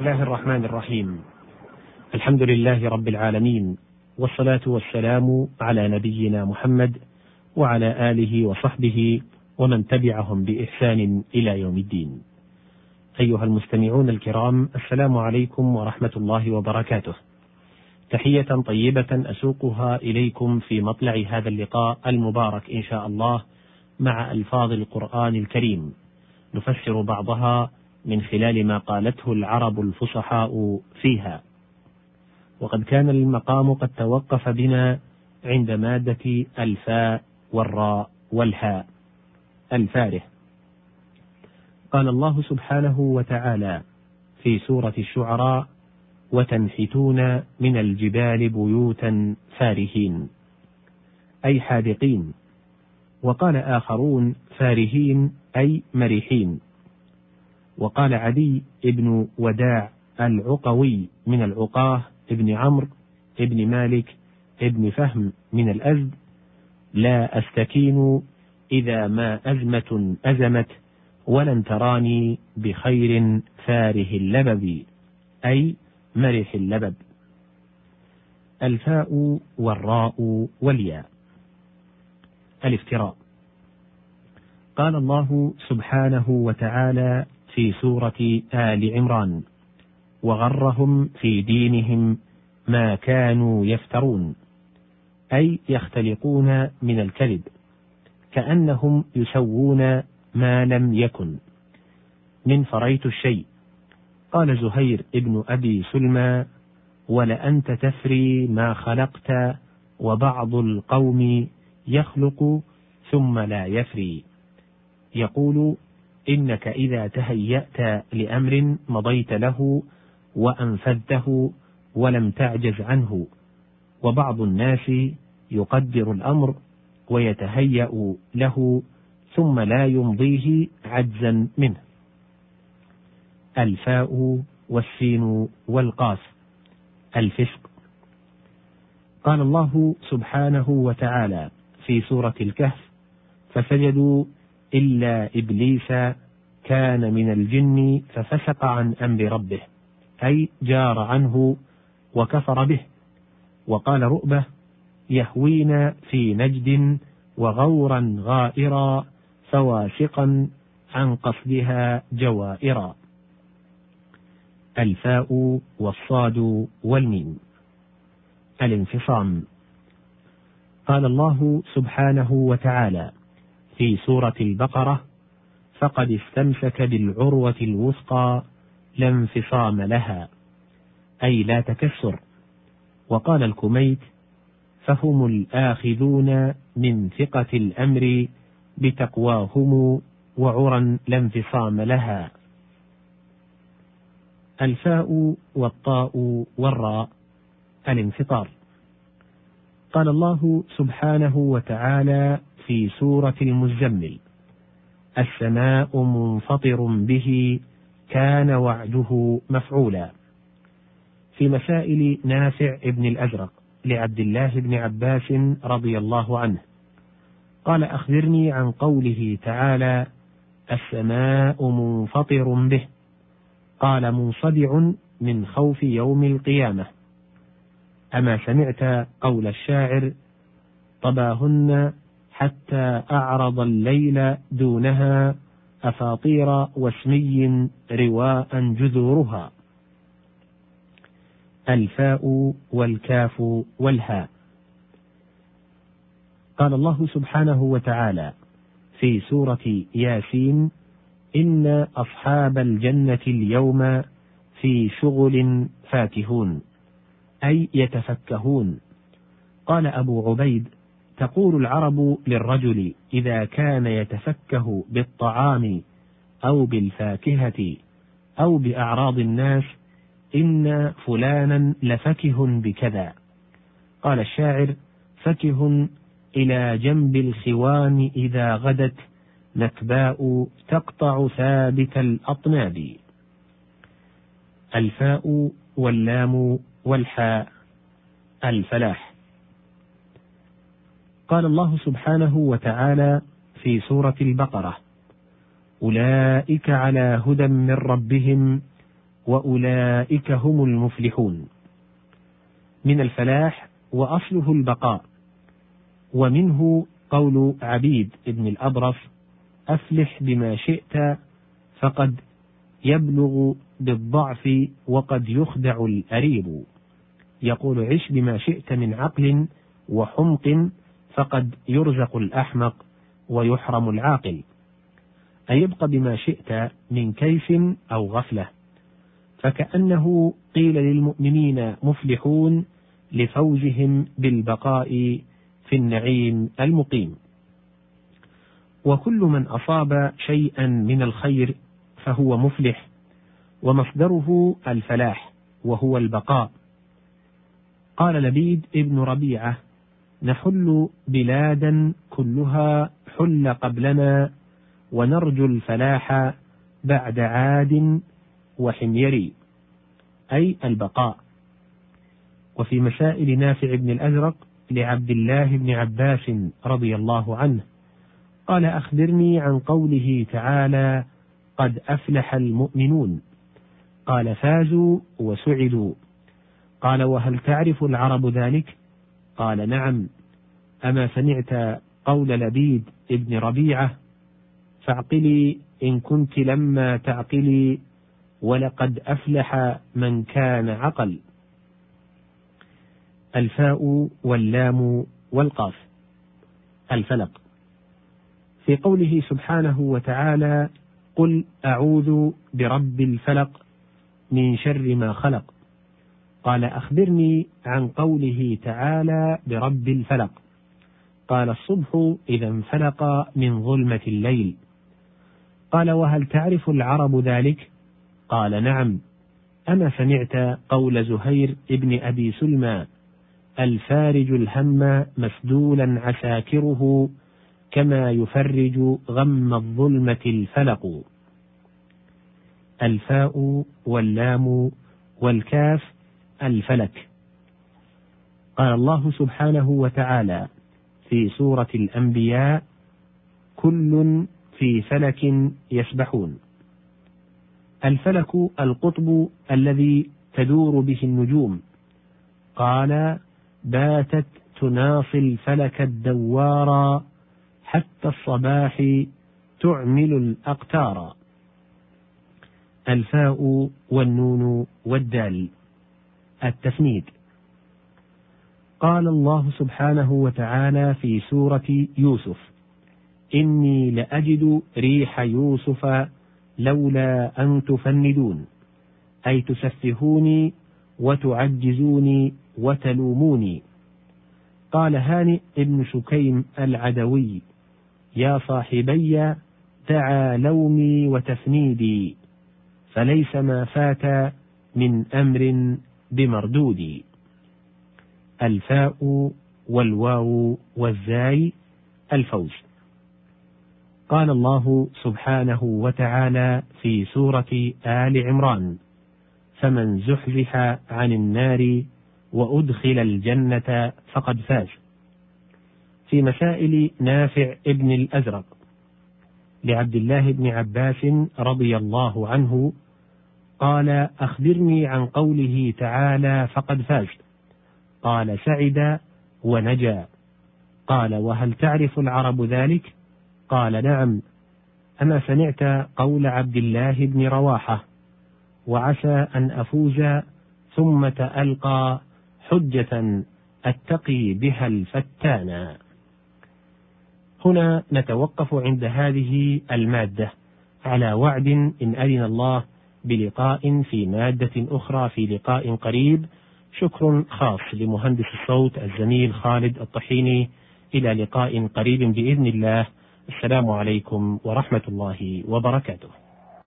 الله الرحمن الرحيم الحمد لله رب العالمين والصلاة والسلام على نبينا محمد وعلى آله وصحبه ومن تبعهم بإحسان إلى يوم الدين. أيها المستمعون الكرام السلام عليكم ورحمة الله وبركاته. تحية طيبة أسوقها إليكم في مطلع هذا اللقاء المبارك إن شاء الله مع ألفاظ القرآن الكريم نفسر بعضها من خلال ما قالته العرب الفصحاء فيها. وقد كان المقام قد توقف بنا عند مادة الفاء والراء والهاء الفاره قال الله سبحانه وتعالى في سورة الشعراء وتنحتون من الجبال بيوتا فارهين أي حاذقين. وقال آخرون فارهين أي مرحين وقال عدي بن وداع العقوي من العقاه ابن عمرو ابن مالك ابن فهم من الأزد لا أستكين إذا ما أزمة أزمت ولن تراني بخير فاره اللبب أي مرح اللبب. الفاء والراء والياء. الافتراء. قال الله سبحانه وتعالى في سورة آل عمران. وغرهم في دينهم ما كانوا يفترون. أي يختلقون من الكذب. كأنهم يسوون ما لم يكن. من فريت الشيء. قال زهير ابن أبي سلمى ولأنت تفري ما خلقت وبعض القوم يخلق ثم لا يفري يقول إنك إذا تهيأت لأمر مضيت له وأنفذته ولم تعجز عنه. وبعض الناس يقدر الأمر ويتهيأ له ثم لا يمضيه عجزا منه. الفاء والسين والقاف. الفسق. قال الله سبحانه وتعالى في سورة الكهف فسجدوا إلا إبليس كان من الجن ففسق عن أمر ربه أي جار عنه وكفر به وقال رؤبة يهوين في نجد وغورا غائرا فواسقا عن قصدها جوائرا. الفاء والصاد والميم. الانفصام. قال الله سبحانه وتعالى في سورة البقرة فقد استمسك بالعروة الوثقى لا انفصام لها أي لا تكسر. وقال الكميت فهم الآخذون من ثقة الأمر بتقواهم وعرا لا انفصام لها. الفاء والطاء والراء الانفطار. قال الله سبحانه وتعالى في سورة المزمل السماء منفطر به كان وعده مفعولا. في مسائل نافع ابن الأزرق لعبد الله بن عباس رضي الله عنه. قال أخبرني عن قوله تعالى السماء منفطر به. قال منصدع من خوف يوم القيامة. أما سمعت قول الشاعر طباهن حتى أعرض الليل دونها أفاطير وسمي رواء جذورها. الفاء والكاف والهاء. قال الله سبحانه وتعالى في سورة ياسين إن أصحاب الجنة اليوم في شغل فاكهون. أي يتفكهون. قال أبو عبيد تقول العرب للرجل إذا كان يتفكه بالطعام أو بالفاكهة أو بأعراض الناس إن فلانا لفكه بكذا. قال الشاعر فكه إلى جنب الخوان إذا غدت نكباء تقطع ثابت الأطناب. الفاء واللام والحاء الفلاح. قال الله سبحانه وتعالى في سورة البقرة أولئك على هدى من ربهم وأولئك هم المفلحون. من الفلاح وأصله البقاء ومنه قول عبيد بن الأبرص أفلح بما شئت فقد يبلغ بالضعف وقد يخدع الأريب. يقول عش بما شئت من عقل وحمق فقد يرزق الأحمق ويحرم العاقل. أي ابق بما شئت من كيف أو غفلة. فكأنه قيل للمؤمنين مفلحون لفوزهم بالبقاء في النعيم المقيم. وكل من أصاب شيئا من الخير فهو مفلح. ومصدره الفلاح وهو البقاء. قال لبيد ابن ربيعة نحل بلادا كلها حل قبلنا ونرجو الفلاح بعد عاد وحميري أي البقاء. وفي مسائل نافع بن الأزرق لعبد الله بن عباس رضي الله عنه قال أخبرني عن قوله تعالى قد أفلح المؤمنون. قال فازوا وسعدوا. قال وهل تعرف العرب ذلك؟ قال نعم. أما سمعت قول لبيد ابن ربيعة فاعقلي إن كنت لما تعقلي ولقد أفلح من كان عقل. الفاء واللام والقاف. الفلق. في قوله سبحانه وتعالى قل أعوذ برب الفلق من شر ما خلق. قال أخبرني عن قوله تعالى برب الفلق. قال الصبح إذا انفلق من ظلمة الليل. قال وهل تعرف العرب ذلك؟ قال نعم. أما سمعت قول زهير ابن أبي سلمى الفارج الهم مسدولا عساكره كما يفرج غم الظلمة الفلق. الفاء واللام والكاف الفلك. قال الله سبحانه وتعالى في سورة الأنبياء كل في فلك يسبحون. الفلك القطب الذي تدور به النجوم. قال باتت تناصي الفلك الدوارا حتى الصباح تعمل الأقتار الفاء والنون والدال. التفنيد قال الله سبحانه وتعالى في سورة يوسف إني لأجد ريح يوسف لولا أن تفندون أي تسفهوني وتعجزوني وتلوموني. قال هانئ ابن شكيم العدوي يا صاحبي دعا لومي وتفنيدي فليس ما فات من أمر بمردود. الفاء والواو والزاي الفوز. قال الله سبحانه وتعالى في سورة آل عمران فمن زحزح عن النار وأدخل الجنة فقد فاز. في مسائل نافع ابن الأزرق لعبد الله بن عباس رضي الله عنه قال أخبرني عن قوله تعالى فقد فاز قال سعد ونجا. قال وهل تعرف العرب ذلك؟ قال نعم. أما سمعت قول عبد الله بن رواحة وعسى أن أفوز ثم تألقى حجة أتقي بها الفتانا هنا نتوقف عند هذه المادة على وعد إن أذن الله بلقاء في مادة أخرى في لقاء قريب. شكر خاص لمهندس الصوت الزميل خالد الطحيني. إلى لقاء قريب بإذن الله. السلام عليكم ورحمة الله وبركاته.